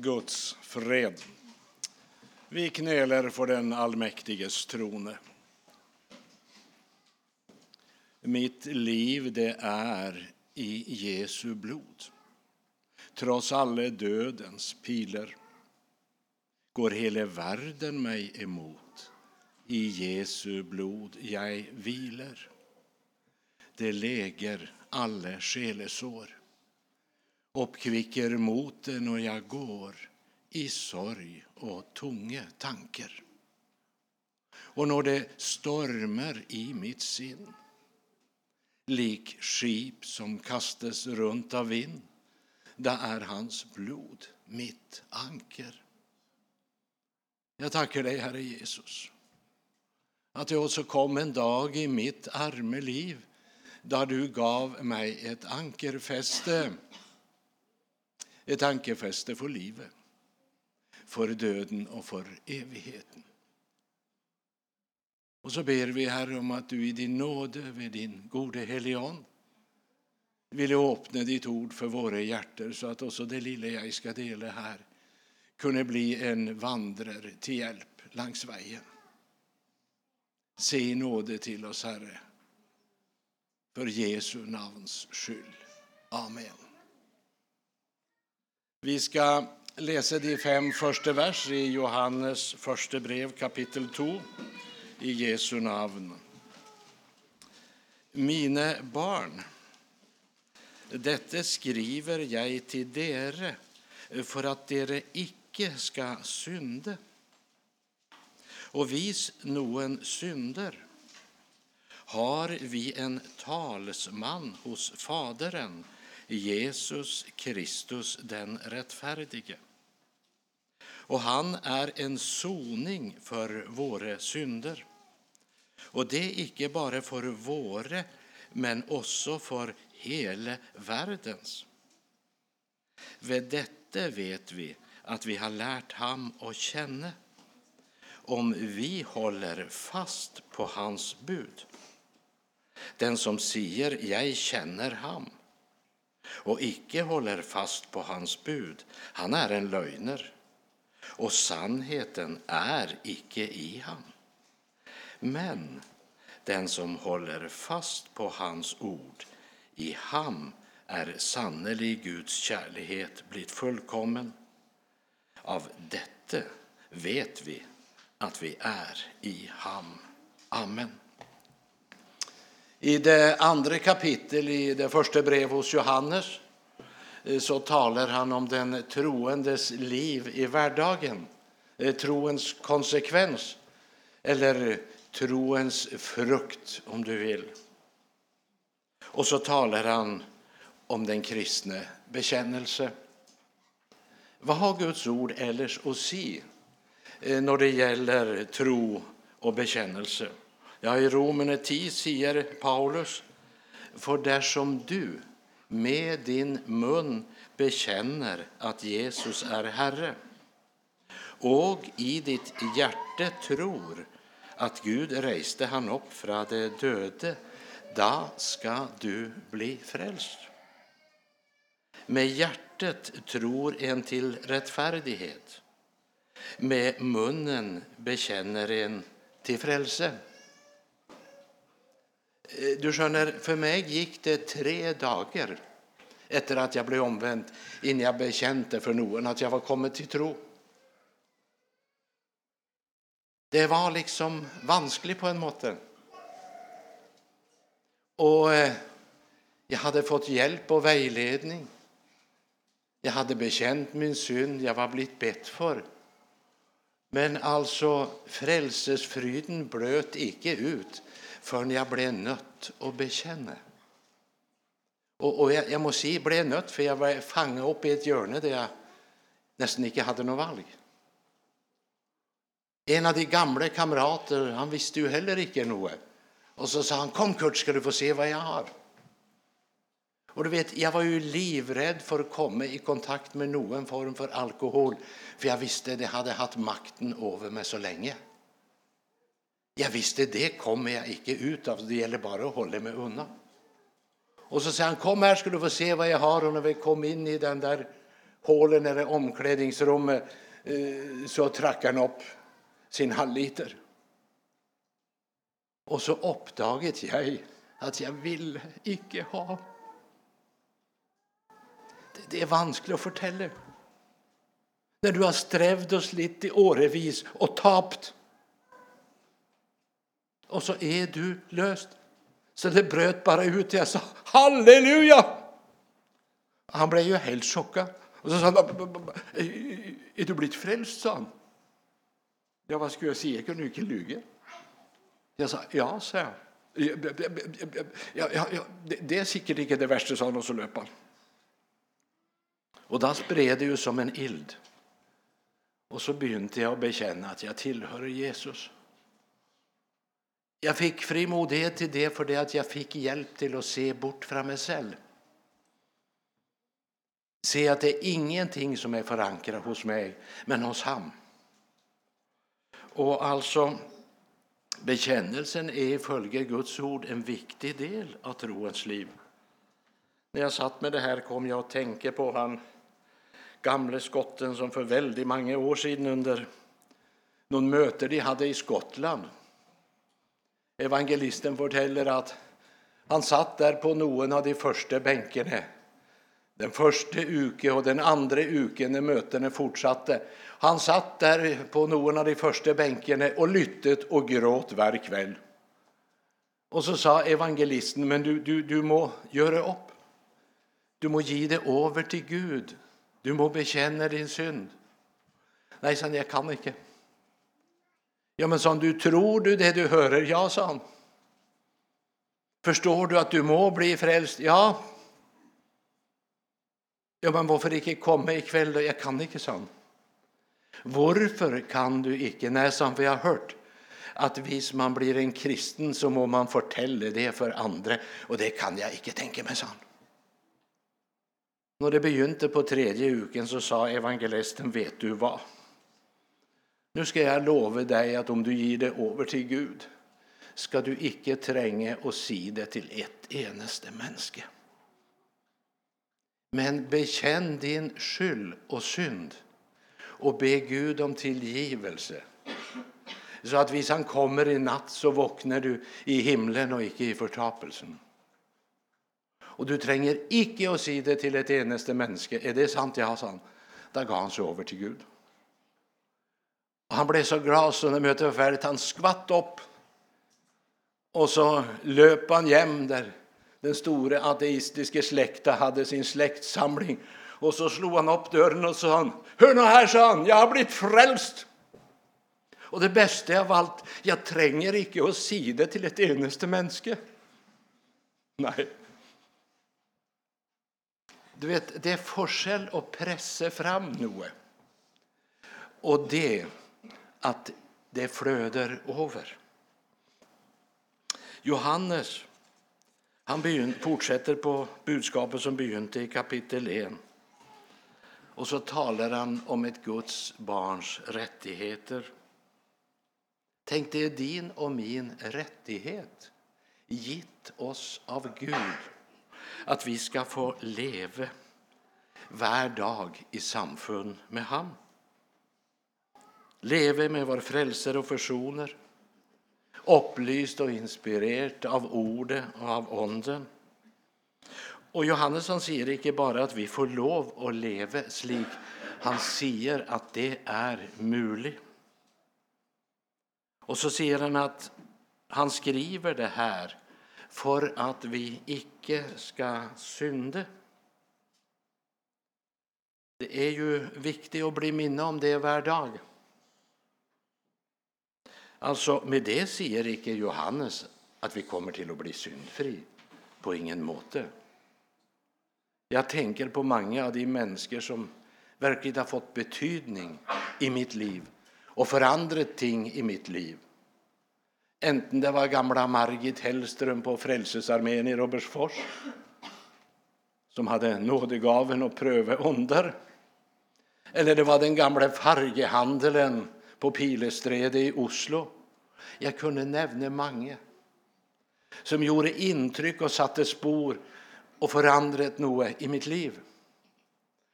Guds fred. Vi knäler för den allmäktiges trone. Mitt liv det är i Jesu blod. Trots alla dödens piler går hela världen mig emot. I Jesu blod jag vilar. Det läger alla själesår uppkvicker moten och jag går i sorg och tunga tankar. Och när det stormar i mitt sinn lik skip som kastas runt av vind, där är hans blod mitt anker. Jag tackar dig, Herre Jesus, att det också kom en dag i mitt arme liv där du gav mig ett ankerfäste ett tankefäste för livet, för döden och för evigheten. Och så ber vi, Herre, om att du i din nåde, vid din gode helion ville öppna ditt ord för våra hjärtan så att också det lilla jag ska dela här kunde bli en vandrare till hjälp längs vägen. Se i nåde till oss, Herre, för Jesu namns skull. Amen. Vi ska läsa de fem första vers i Johannes första brev kapitel 2 i Jesu namn. Mina barn, detta skriver jag till dere för att dere icke ska synda. Och vis någon synder har vi en talsman hos Faderen Jesus Kristus den rättfärdige. Och han är en soning för våra synder. Och det är icke bara för våra, men också för hela världens. Vid detta vet vi att vi har lärt ham att känna om vi håller fast på hans bud. Den som säger jag känner ham och icke håller fast på hans bud, han är en lögner och sannheten är icke i han. Men den som håller fast på hans ord, i ham är sannerlig Guds kärlighet blivit fullkommen. Av detta vet vi att vi är i ham. Amen. I det andra kapitlet i det första brevet hos Johannes eh, så talar han om den troendes liv i vardagen, eh, troens konsekvens eller troens frukt om du vill. Och så talar han om den kristne bekännelse. Vad har Guds ord ellers att säga eh, när det gäller tro och bekännelse? Ja, i Romerne 10 säger Paulus, för där som du med din mun bekänner att Jesus är Herre och i ditt hjärta tror att Gud reste han upp från de döde, då ska du bli frälst. Med hjärtat tror en till rättfärdighet, med munnen bekänner en till frälse. Eh, du skönner, för mig gick det tre dagar efter att jag blev omvänd innan jag bekände för någon att jag var kommit till tro. Det var liksom vanskligt på en måte. Och eh, jag hade fått hjälp och vägledning. Jag hade bekänt min synd, jag var blivit bett för. Men alltså, frälsesfryden blöt icke ut förrän jag blev nött att bekänna. Och, och jag, jag måste säga blev nött för jag var fångad upp i ett hörn där jag nästan inte hade något valg. En av de gamla kamrater, han visste ju heller inte något. Och så sa han, kom Kurt ska du få se vad jag har. Och du vet, jag var ju livrädd för att komma i kontakt med någon form för alkohol, för jag visste att det hade haft makten över mig så länge. Jag visste det kommer jag inte ut av, det gäller bara att hålla mig undan. Och så säger han, kom här ska du få se vad jag har. Och när vi kom in i den där hålen eller omklädningsrummet eh, så trackade han upp sin halvliter. Och så uppdaget jag att jag vill icke ha. Det är vanskligt att fortelle. När du har strävt och slitit i årevis och tapt. Och så är du löst. Så det bröt bara ut. Jag sa halleluja! Han blev ju helt chockad. Och så sa han, är du blivit frälst? sa han. Ja, vad skulle jag säga? Jag kunde ju inte ljuga. Jag sa, ja, sa jag. Ja, ja, ja, det är säkert inte det värsta, sa han, och så löp han. Och då spred det ju som en ild. Och så började jag att bekänna att jag tillhör Jesus. Jag fick frimodighet till det för det att jag fick hjälp till att se bort från mig själv. Se att det är ingenting som är förankrat hos mig, men hos han. Och alltså, bekännelsen är följer Guds ord en viktig del av troens liv. När jag satt med det här kom jag att tänka på han gamle skotten som för väldigt många år sedan under någon möte de hade i Skottland. Evangelisten berättar att han satt där på någon av de första bänkarna den första uke och den andra uken när mötena fortsatte. Han satt där på någon av de första bänkarna och lyttet och gråt varje kväll. Och så sa evangelisten, men du, du, du må göra upp. Du må ge det över till Gud. Du må bekänna din synd. Nej, sa jag kan inte. Ja, men sa han, du tror du det du hör? Ja, sa han. Förstår du att du må bli frälst? Ja. Ja, men varför inte komma ikväll då? Jag kan inte, sa han. Varför kan du inte? Nej, sa han, för jag har hört att vis man blir en kristen så må man fortälla det för andra och det kan jag inte tänka mig, sa han. När det begynte på tredje uken så sa evangelisten, vet du vad? Nu ska jag lova dig att om du ger det över till Gud ska du icke tränga och si det till ett enaste människa. Men bekänn din skyld och synd och be Gud om tillgivelse. Så att vis han kommer i natt så vaknar du i himlen och icke i förtapelsen. Och du tränger icke att si det till ett enaste människa. Är det sant? Ja, sa han. Då gav han sig över till Gud. Och han blev så glad så när mötet var färdigt, han skvatt upp och så löp han jäm där den stora ateistiska släkten hade sin släktsamling. Och så slog han upp dörren och sa Hör nu här, sa han, jag har blivit frälst. Och det bästa av allt, jag tränger icke att säga det till ett enaste människa. Nej. Du vet, det är forskel att pressa fram något. Och det att det flöder över. Johannes han fortsätter på budskapet som begynte i kapitel 1. Och så talar han om ett Guds barns rättigheter. Tänk, det är din och min rättighet, gitt oss av Gud, att vi ska få leva varje dag i samfund med honom. Leve med vår frälsare och försoner upplyst och inspirerat av ordet och av Onden. Och Johannes han säger inte bara att vi får lov att leva slik, han säger att det är möjligt. Och så säger han att han skriver det här för att vi icke ska synda. Det är ju viktigt att bli minne om det varje dag. Alltså, med det säger icke Johannes att vi kommer till att bli syndfri. På ingen måte. Jag tänker på många av de människor som verkligen har fått betydning i mitt liv och förändrat ting i mitt liv. Enten det var gamla Margit Hellström på Frälsningsarmén i Robertsfors som hade nådegaven att pröva under. Eller det var den gamla färghandeln på Pilestredet i Oslo. Jag kunde nämna många som gjorde intryck och satte spår och förändrat något i mitt liv.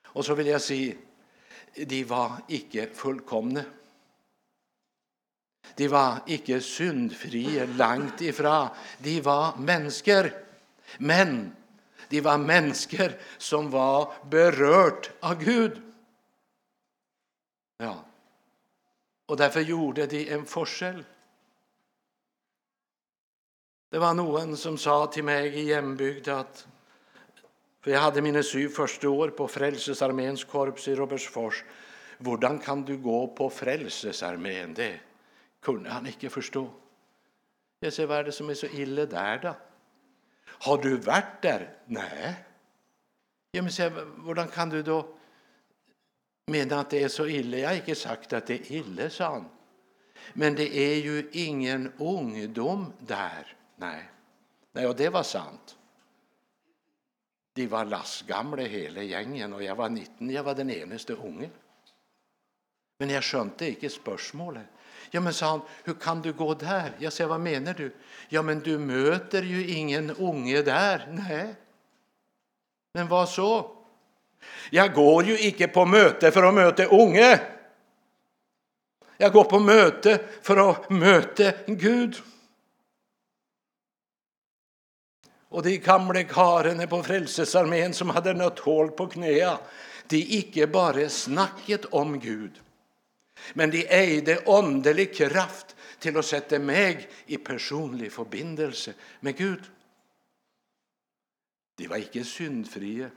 Och så vill jag säga, de var icke fullkomna. De var icke syndfria, långt ifrån. De var människor. Men de var människor som var berört av Gud. Ja. Och därför gjorde de en forsel. Det var noen som sa till mig i hjembygd att för jag hade mina syv första år på Frelsesarmeens korps i Robertsfors. Hur kan du gå på Frelsesarmeen? Det kunde han inte förstå. Jag säger, vad är det som är så illa där då? Har du varit där? Nej. Jag men se, kan du då... Med att det är så illa? Jag har inte sagt att det är illa, sa han. Men det är ju ingen ungdom där. Nej, Nej och det var sant. De var lastgamla hela gängen och jag var 19. Jag var den enaste unge. Men jag skönte inte spörsmålet. Ja, men sa han, hur kan du gå där? Jag sa, vad menar du? Ja, men du möter ju ingen unge där. Nej. Men vad så? Jag går ju icke på möte för att möta unge. Jag går på möte för att möta Gud. Och de gamle karene på Frälsningsarmén som hade nött hål på knäa de icke bara snacket om Gud, men de ägde åndelig kraft till att sätta mig i personlig förbindelse med Gud. De var icke syndfria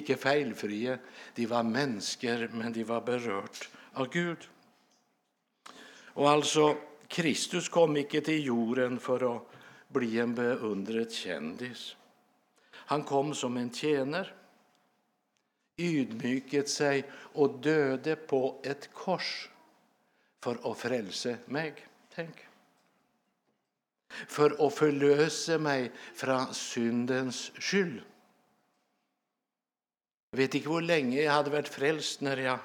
ikke feilfrie. De var mennesker, men de var berørt av Gud. Og altså, Kristus kom ikke til jorden for å bli en beundret kjendis. Han kom som en tjener, ydmyket seg og døde på et kors for å frelse meg. Tenk. For å forløse meg fra syndens skyld. Jag vet inte hur länge jag hade varit frälst när jag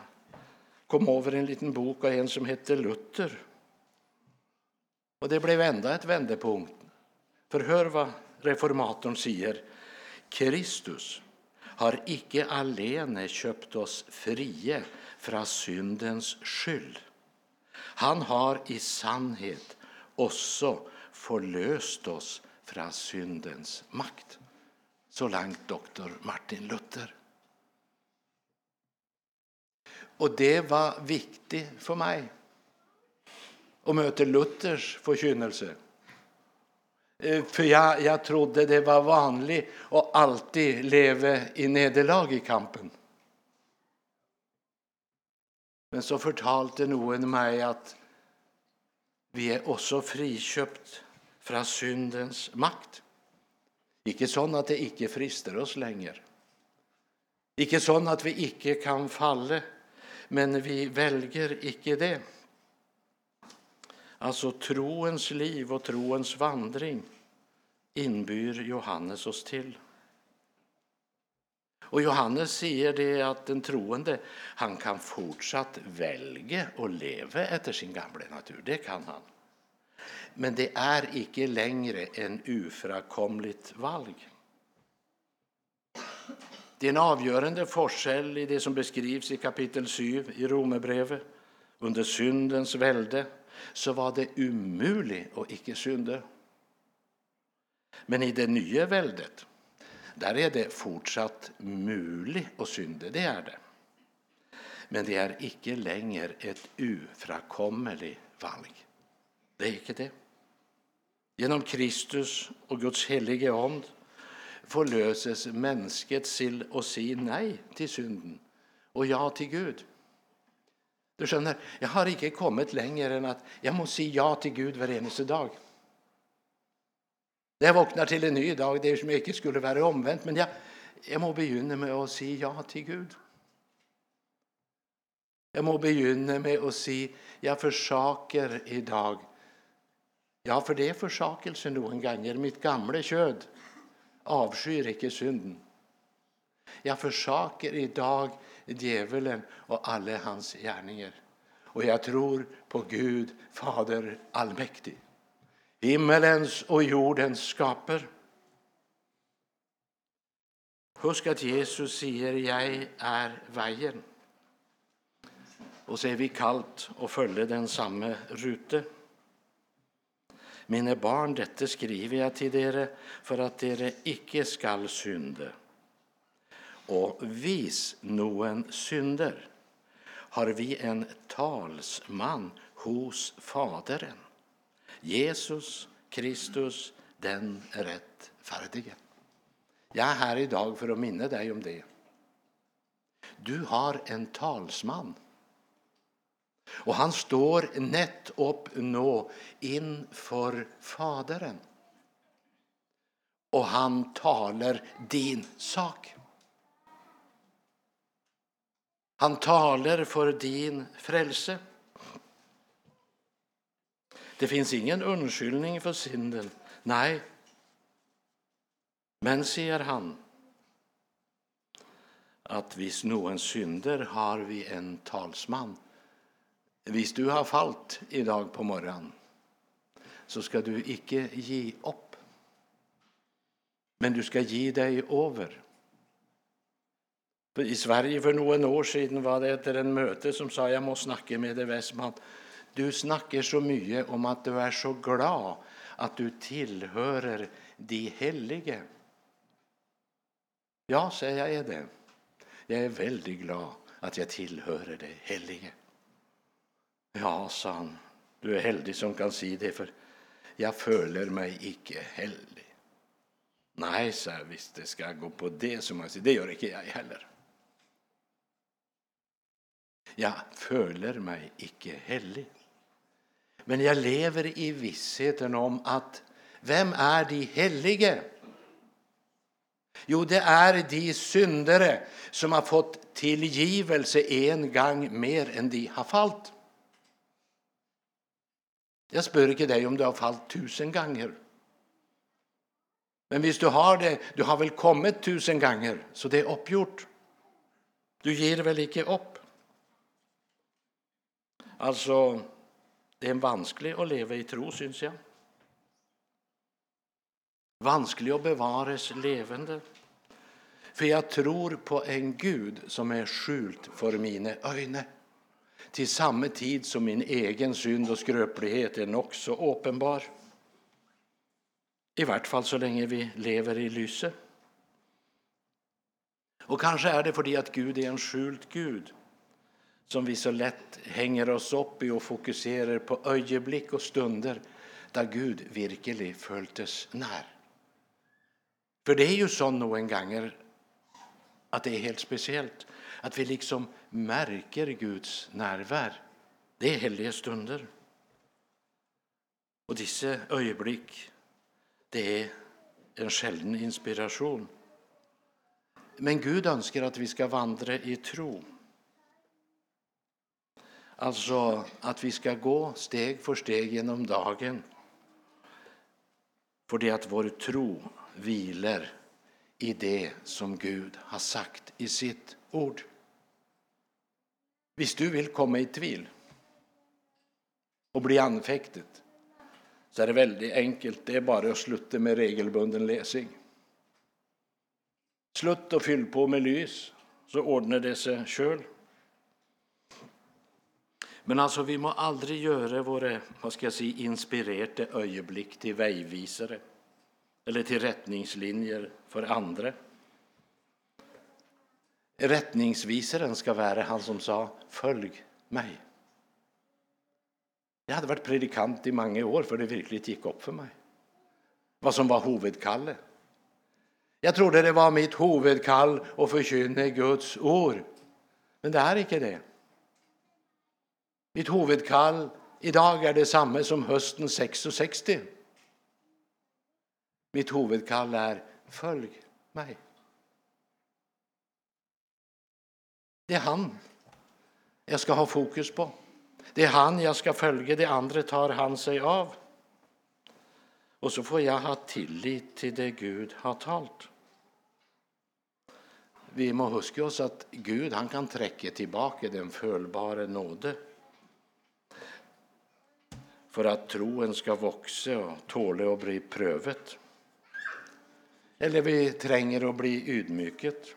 kom över en liten bok av en som hette Luther. Och det blev ända ett vändepunkt. För hör vad reformatorn säger. Kristus har icke alene köpt oss frie från syndens skyld. Han har i sannhet också förlöst oss från syndens makt. Så långt doktor Martin Luther. Och det var viktigt för mig att möta Luthers förkynnelse. Eh, för jag, jag trodde det var vanligt att alltid leva i nederlag i kampen. Men så förtalte noen mig att vi är också friköpt från syndens makt. Icke så att det inte frister oss längre, icke så att vi icke kan falla men vi väljer icke det. Alltså troens liv och troens vandring inbyr Johannes oss till. Och Johannes säger det att den troende han kan fortsatt välja och leva efter sin gamla natur. Det kan han. Men det är icke längre en ufrakomligt valg. Det är en avgörande forskjell i det som beskrivs i kapitel 7 i Romerbrevet. Under syndens välde, så var det umulig att icke synde. Men i det nya väldet, där är det fortsatt mulig att synde. Det är det. Men det är icke längre ett ufrakommelig valg. Det är icke det. Genom Kristus och Guds helige Ande forløses mennesket til å si nei til synden og ja til Gud. Du skjønner, Jeg har ikke kommet lenger enn at jeg må si ja til Gud hver eneste dag. Når jeg våkner til en ny dag, det er som jeg ikke skulle være omvendt, men jeg, jeg må begynne med å si ja til Gud. Jeg må begynne med å si 'jeg forsaker i dag'. Ja, for det er forsakelse noen ganger. Mitt gamle kjød avskyr ikke synden. Jeg forsaker i dag djevelen og alle hans gjerninger. Og jeg tror på Gud Fader allmektig, himmelens og jordens skaper. Husk at Jesus sier 'Jeg er veien'. Og så er vi kalt å følge den samme rute. Mine barn, dette skriver jeg til dere for at dere ikke skal synde. Og hvis noen synder, har vi en talsmann hos Faderen, Jesus Kristus den rettferdige. Jeg er her i dag for å minne deg om det. Du har en talsmann. Og han står nettopp nå innfor Faderen. Og han taler din sak. Han taler for din frelse. Det fins ingen unnskyldning for synden. Nei, men, sier han, at hvis noen synder, har vi en talsmann. Hvis du har falt i dag på morgenen, så skal du ikke gi opp. Men du skal gi deg over. I Sverige för noen år sedan var det etter en möte som sa jag måste snakke med deg, Westman. Du snakker så mye om att du är så glad att du tillhör de hellige. Ja, säger jag är det. Jag är väldigt glad att jag tillhör de hellige. Ja, sa han, du är heldig som kan si det, för jag føler mig icke heldig. Nej, sa jag, visst det ska gå på det, som må säger, det gör icke jag heller. Jag føler mig icke hellig. Men jag lever i vissheten om att vem är de helige? Jo, det är de syndare som har fått tillgivelse en gång mer än de har fallit. Jeg spør ikke deg om du har falt tusen ganger. Men hvis du har det Du har vel kommet tusen ganger, så det er oppgjort. Du gir vel ikke opp? Altså Det er vanskelig å leve i tro, syns jeg. Vanskelig å bevares levende. För jag tror på en Gud som är skjult för mina ögon till samma tid som min egen synd och skröplighet är nog så uppenbar. I vart fall så länge vi lever i lyse. Och kanske är det för att Gud är en skjult Gud som vi så lätt hänger oss upp i och fokuserar på ögonblick och stunder där Gud virkelig føltes nær. För det är ju sånn noen ganger att det är helt speciellt att vi liksom märker Guds närvaro. Det är heliga stunder. Och dessa ögonblick, det är en sjelden inspiration. Men Gud önskar att vi ska vandra i tro. Alltså att vi ska gå steg för steg genom dagen för att vår tro vilar i det som Gud har sagt i sitt ord. Visst du vill komma i tvil och bli anfäktet så är det väldigt enkelt. Det är bara att sluta med regelbunden läsning. Slutt och fyll på med lys, så ordnar det sig själv. Men alltså, vi må aldrig göra våra vad ska jag säga, inspirerade ögonblick till vägvisare eller till rättningslinjer för andra. Rättningsvisaren ska vara han som sa Följ mig. Jag hade varit predikant i många år för det verkligen gick upp för mig vad som var huvudkallet. Jag trodde det var mitt huvudkall att förkynna Guds ord, men det är inte det. Mitt huvudkall i dag detsamma som hösten 66. Mitt huvudkall är - följ mig! Det är han jag ska ha fokus på. Det är han jag ska följa. Det andra tar han sig av. Och så får jag ha tillit till det Gud har talt. Vi må huska oss att Gud han kan träcka tillbaka den följbara nåde för att troen ska växa och tåle att bli prövet. Eller vi tränger att bli ydmyket.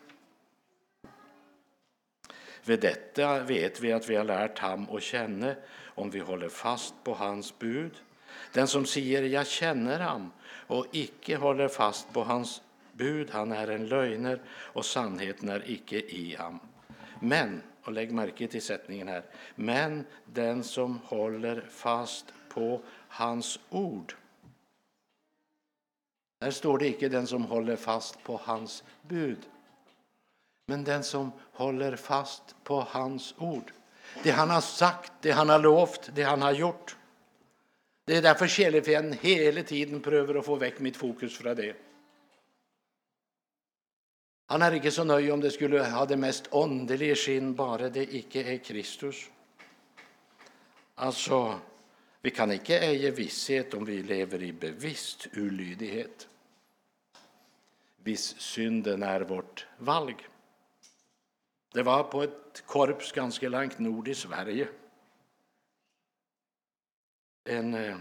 Vid detta vet vi att vi har lärt ham och känna om vi håller fast på hans bud. Den som säger jag känner ham och icke håller fast på hans bud, han är en lögner och sannheten är icke i ham. Men, och lägg märke till sättningen här, men den som håller fast på hans ord. Där står det icke den som håller fast på hans bud, men den som håller fast på hans ord. Det han har sagt, det han har lovt, det han har gjort. Det är därför Kelifen hela tiden prövar att få väck mitt fokus från det. Han är inte så nöjd om det skulle ha det mest underliga skinn, bara det icke är Kristus. Alltså, vi kan icke äga visshet om vi lever i bevisst ulydighet. Viss synden är vårt valg. Det var på ett korps ganska långt nord i Sverige. En eh,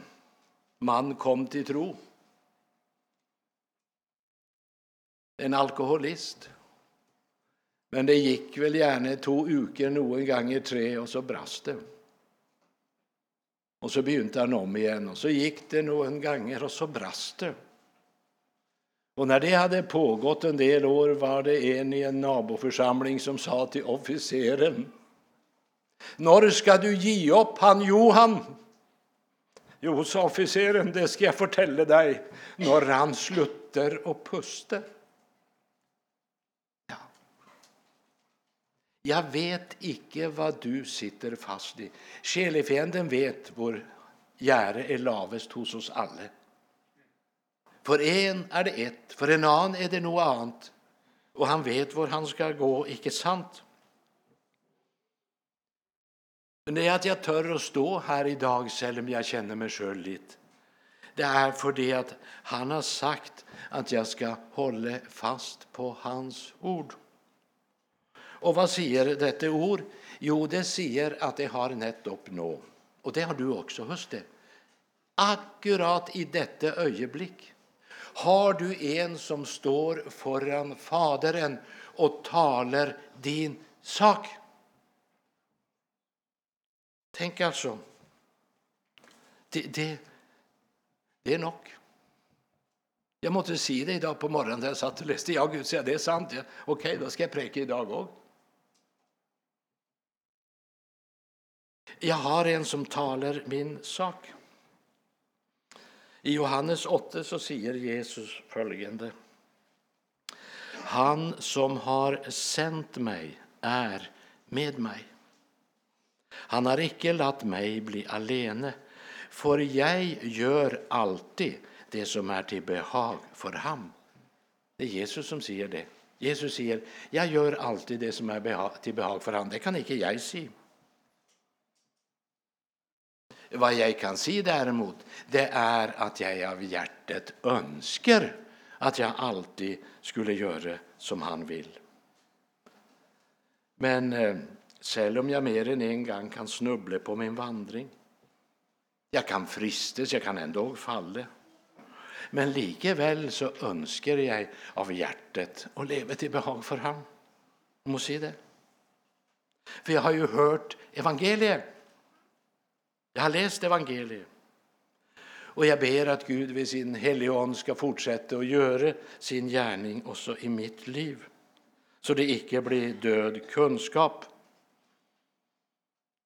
man kom till tro. En alkoholist. Men det gick väl gärna två uker någon gång i tre och så brast det. Och så begynte han om igen och så gick det någon gånger och så brast det. Och när det hade pågått en del år var det en i en naboförsamling som sa till officeren När ska du ge upp han Johan? Jo, sa officeren, det ska jag fortälla dig när han slutter och puste. Ja. Jag vet icke vad du sitter fast i. Själefienden vet vår gärde är lavest hos oss alla. För en är det ett, för en annan är det något annat. Och han vet var han ska gå, icke sant? Men det är att jag tör att stå här idag, selv om jag känner mig själv lite. Det är för det att han har sagt att jag ska hålla fast på hans ord. Och vad säger detta ord? Jo, det säger att det har nettopp nå. Och det har du också, hos det. Akkurat i detta ögonblick har du en som står föran Faderen och talar din sak. Tänk alltså. Det, det, det är nog. Jag måste säga det idag på morgonen när jag satt och läste. Ja, Gud säger det är sant. Ja. Okej, då ska jag präka idag också. Jag har en som talar min sak. I Johannes 8 så säger Jesus följande. Han som har sänt mig är med mig. Han har icke låtit mig bli alene, för jag gör alltid det som är till behag för ham. Det är Jesus som säger det. Jesus säger, jag gör alltid det som är till behag för ham. Det kan icke jag säga. Vad jag kan se däremot, det är att jag av hjärtat önskar att jag alltid skulle göra som han vill. Men eh, om jag mer än en gång kan snubbla på min vandring. Jag kan fristas, jag kan ändå falla. Men likväl så önskar jag av hjärtat att leva till behag för honom. Jag Må se det. För jag har ju hört evangeliet. Jag har läst evangeliet. Och jag ber att Gud vid sin helige ska fortsätta att göra sin gärning också i mitt liv. Så det icke blir död kunskap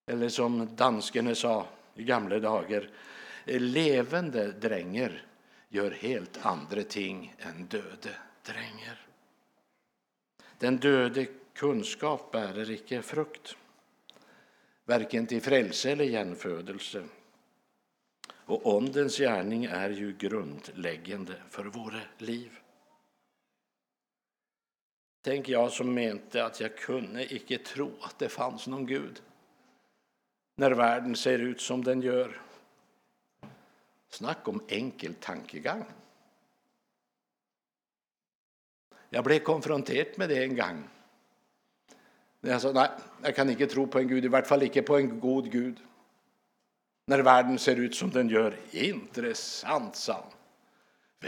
eller som danskarna sa i gamla dagar, levande dränger gör helt andra ting än döde dränger. Den döde kunskap bärer icke frukt, varken till frälse eller genfödelse. Och Ondens gärning är ju grundläggande för våra liv. Tänk jag som mente att jag kunde icke tro att det fanns någon Gud när världen ser ut som den gör. Snack om enkel tankegång. Jag blev konfronterad med det en gång. När jag sa nej, jag kan inte tro på en Gud, i vart fall inte på en god Gud. När världen ser ut som den gör. Intressant, sa han.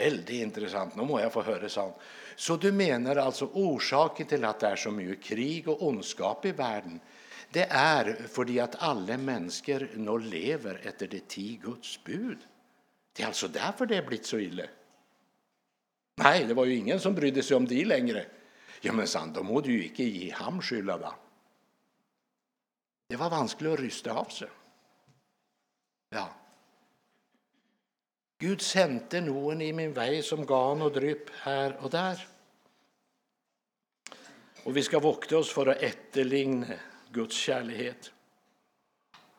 Väldigt intressant. Nu må jag få höra han. Så du menar alltså orsaken till att det är så mycket krig och ondskap i världen det är för att alla människor nu lever efter det tio Guds bud. Det är alltså därför det har blivit så illa. Nej, det var ju ingen som brydde sig om det längre. Ja, men sant, då må du ju inte ge ham skylda då. Det var vanskligt att rysta av sig. Ja. Gud sände någon i min väg som gav och drypp här och där. Och vi ska vakta oss för att efterligna Guds kärlek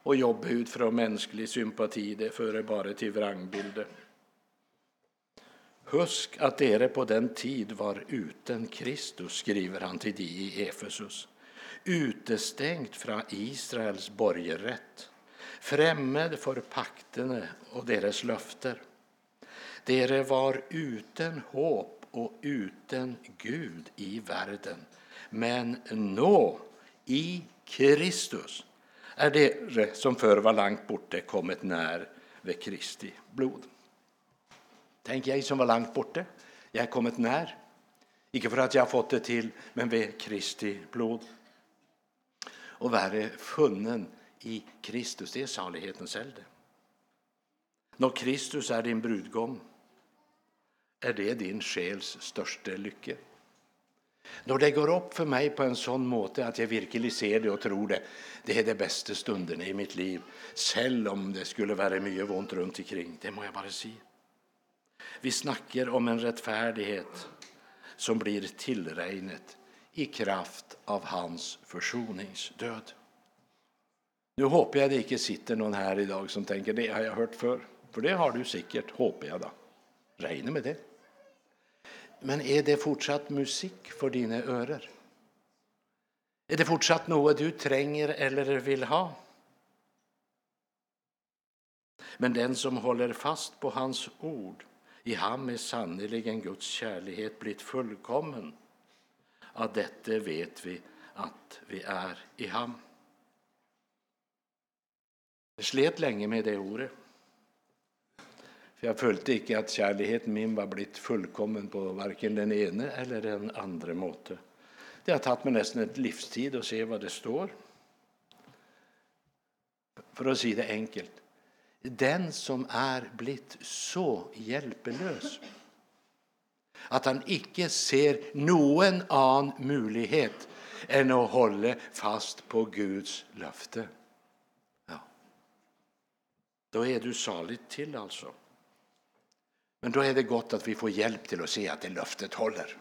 och jobba ut från mänsklig sympati, det före bara till vrangbilder. Husk att ere på den tid var utan Kristus, skriver han till de i Efesus, utestängt från Israels borgerrätt, främmande för pakterna och deras löften. Dere var utan hopp och utan Gud i världen, men nå i Kristus är det som förr var långt borta kommit när vid Kristi blod. Tänk jag som var långt borta, jag är kommit när. icke för att jag har fått det till, men vid Kristi blod. Och värre funnen i Kristus, det är salighetens eld. När Kristus är din brudgom är det din själs största lycka. När det går upp för mig på en sån måte att jag verkligen ser det och tror det, det är de bästa stunderna i mitt liv, även om det skulle vara mycket ont runt omkring. Det må jag bara säga. Vi snackar om en rättfärdighet som blir tillregnet i kraft av hans försoningsdöd. Nu hoppas jag det inte sitter någon här idag som tänker det har jag hört för. För det har du säkert, hoppas jag då. Regna med det. Men är det fortsatt musik för dina öron? Är det fortsatt något du tränger eller vill ha? Men den som håller fast på hans ord, i ham är sannerligen Guds kärlighet blivit fullkommen. Av detta vet vi att vi är i ham. Jag slet länge med det ordet. För jag följde inte att kärleken min var blivit fullkommen på varken den ene eller den andra måte. Det har tagit mig nästan ett livstid att se vad det står. För att säga det enkelt. Den som är blivit så hjälpelös att han icke ser någon annan möjlighet än att hålla fast på Guds löfte. Ja. Då är du saligt till alltså. Men då är det gott att vi får hjälp till att se att det löftet håller.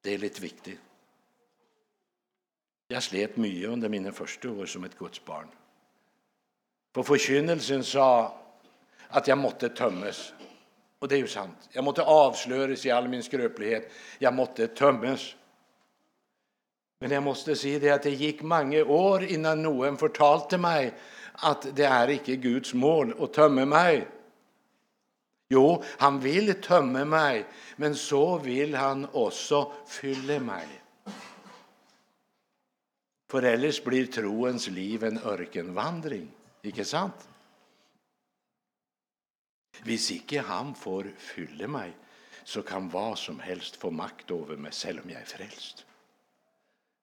Det är lite viktigt. Jag slet mycket under mina första år som ett Guds barn. För förkynnelsen sa att jag måtte tömmas. Och det är ju sant. Jag måtte avslöjas i all min skröplighet. Jag måtte tömmas. Men jag måste säga det att det gick många år innan någon förtalte mig att det är icke Guds mål att tömma mig. Jo, han vill tömma mig, men så vill han också fylla mig. För ellers blir troens liv en örkenvandring, icke sant? Hvis ikke han får fylla mig så kan vad som helst få makt över mig, selv om jag är frälst.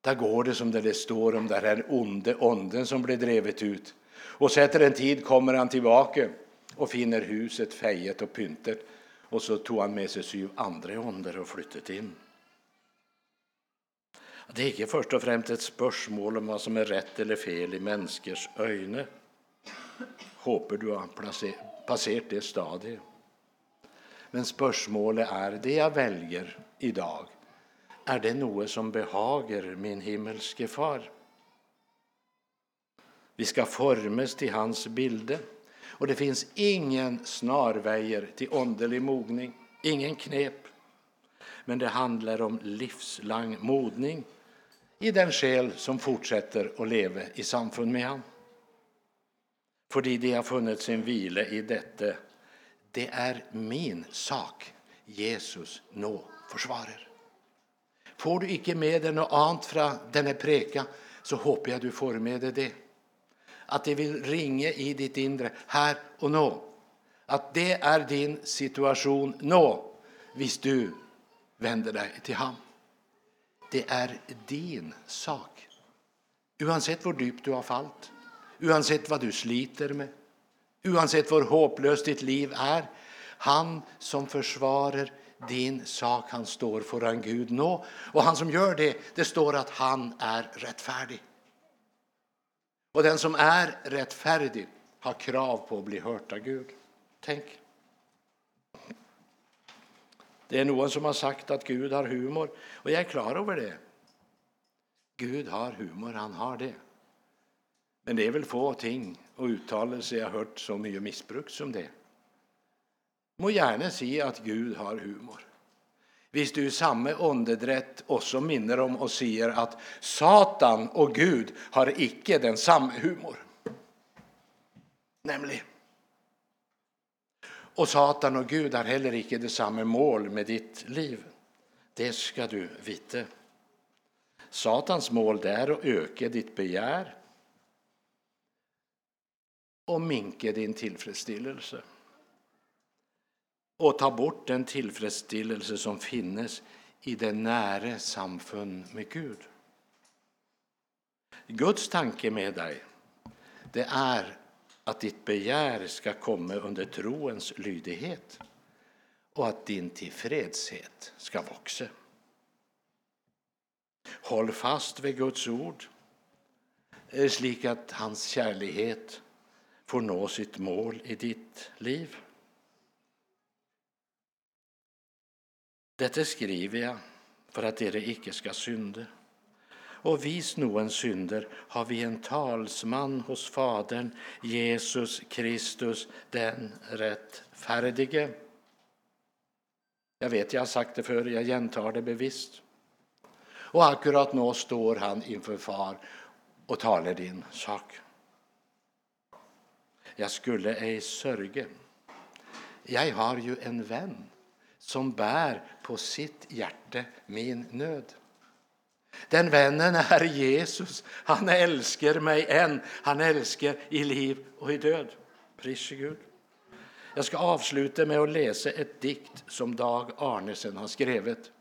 Da går det som det står om den onde onden som ble drevet ut. Och så efter en tid kommer han tillbaka och finner huset fejet och pyntet. Och så tog han med sig syv andra ånder och flyttade in. Det är ikke först och främst ett spörsmål om vad som är rätt eller fel i människors ögon. Hoppas du har passerat det stadiet. Men spörsmålet är det jag väljer idag. Är det något som behager min himmelske far? Vi ska formas till hans bilder. Och det finns ingen snarväjer till åndelig mogning, ingen knep. Men det handlar om livslang modning i den själ som fortsätter att leva i samfund med honom. För de har funnit sin vila i detta. Det är min sak Jesus nå försvarar. Får du icke med dig något annat från denna preka så hoppas jag du får med dig det att det vill ringa i ditt inre här och nu. att det är din situation nå, hvis du vänder dig till ham. Det är din sak. Oavsett hur djupt du har fallit, oavsett vad du sliter med, oavsett hur hopplöst ditt liv är. Han som försvarar din sak, han står föran Gud nå. Och han som gör det, det står att han är rättfärdig. Och den som är rättfärdig har krav på att bli hört av Gud. Tänk. Det är någon som har sagt att Gud har humor och jag är klar över det. Gud har humor, han har det. Men det är väl få ting och uttalelser jag hört så mycket missbruk som det. Må gärna säga att Gud har humor. Visst du i samma åndedrätt också minner om och säger att Satan och Gud har icke den samma humor. Nämligen. Och Satan och Gud har heller icke det samma mål med ditt liv. Det ska du veta. Satans mål är att öka ditt begär och minka din tillfredsställelse och ta bort den tillfredsställelse som finnes i det nära samfund med Gud. Guds tanke med dig det är att ditt begär ska komma under troens lydighet och att din tillfredshet ska växa. Håll fast vid Guds ord eh, slik att hans kärlighet får nå sitt mål i ditt liv. Detta skriver jag för att dere icke ska synda. Och vis någon synder har vi en talsman hos Fadern, Jesus Kristus, den rättfärdige. Jag vet, jag har sagt det förr, jag gentar det bevisst. Och akkurat nu står han inför far och talar din sak. Jag skulle ej sörge. Jag har ju en vän som bär på sitt hjärta min nöd. Den vännen är Jesus. Han älskar mig än. Han älskar i liv och i död. Prise Gud. Jag ska avsluta med att läsa ett dikt som Dag Arnesen har skrivit.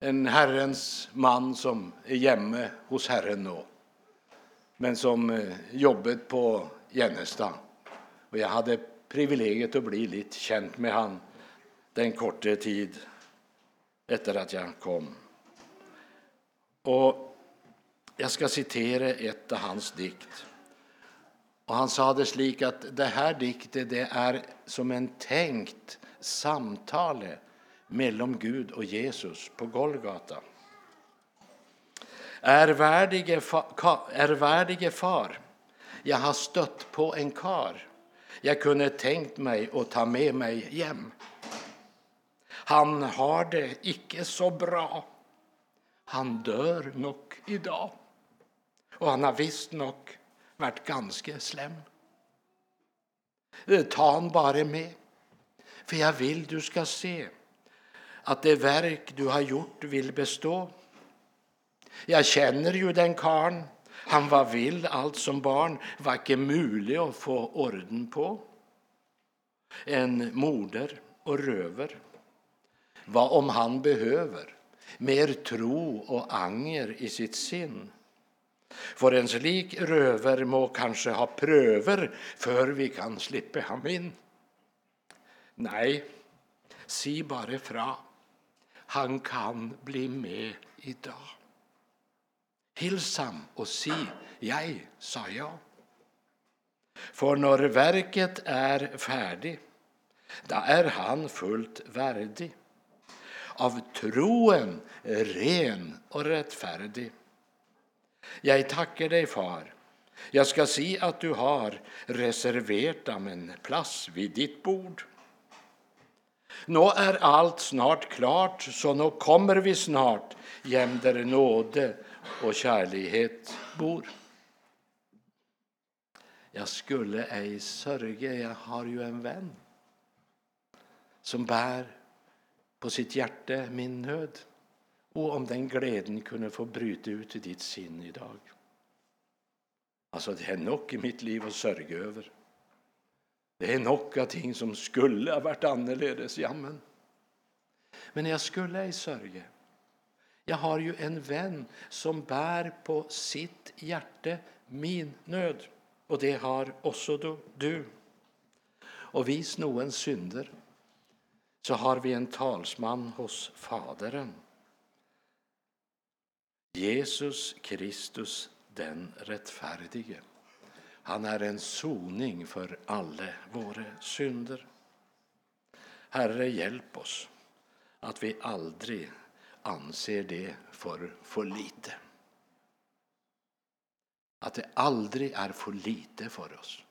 En Herrens man som är hemma hos Herren nu men som eh, jobbat på Jennestad. Och jag hade privilegiet att bli lite känd med han den korta tid efter att jag kom. Och jag ska citera ett av hans dikt. Och han sa det slik att det här diktet det är som en tänkt samtal mellan Gud och Jesus på Golgata. Ärvärdige far, ärvärdige far, jag har stött på en kar jag kunde tänkt mig att ta med mig hem. Han har det icke så bra. Han dör nog idag. Och han har visst nog varit ganska slem. Ta han bara med, för jag vill du ska se att det verk du har gjort vill bestå. Jag känner ju den karn, han var vill allt som barn, var mulig att få orden på. En moder och röver vad om han behöver mer tro och anger i sitt sinn. För en slik röver må kanske ha pröver för vi kan slippa ham in. Nej, si bara fra. Han kan bli med idag. Hils ham och si, jag sa ja. För när verket är färdigt, då är han fullt värdig av troen ren och rättfärdig. Jag tackar dig, far. Jag ska se att du har reserverat en plats vid ditt bord. Nå är allt snart klart, så nå kommer vi snart jämder nåde och kärlighet bor. Jag skulle ej sörja, jag har ju en vän som bär på sitt hjärta min nöd och om den glädjen kunde få bryta ut i ditt sinn idag. Alltså, det är nog i mitt liv att sörja över. Det är några ting som skulle ha varit annorledes, jamen. Men jag skulle ej sörja. Jag har ju en vän som bär på sitt hjärte min nöd, och det har också du. Och vis noens synder, så har vi en talsman hos Faderen. Jesus Kristus den rättfärdige. Han är en soning för alla våra synder. Herre, hjälp oss att vi aldrig anser det för, för lite. Att det aldrig är för lite för oss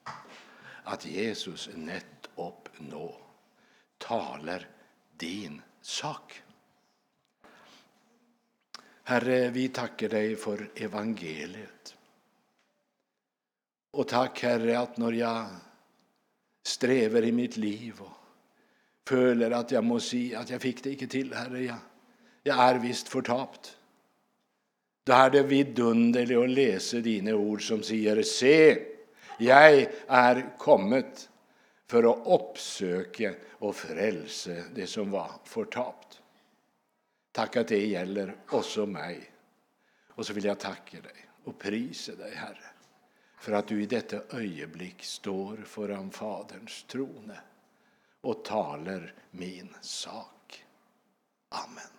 att Jesus nettopp nå talar din sak. Herre, vi tackar dig för evangeliet. Och tack Herre att när jag strävar i mitt liv och följer att jag må säga att jag fick det inte till, Herre, jag, jag är visst förtapt. Då är det vidunderligt att läsa dina ord som säger Se, jag är kommet för att uppsöka och frälsa det som var förtapt. Tack att det gäller också mig. Och så vill jag tacka dig och prisa dig, Herre, för att du i detta ögonblick står föran Faderns trone och talar min sak. Amen.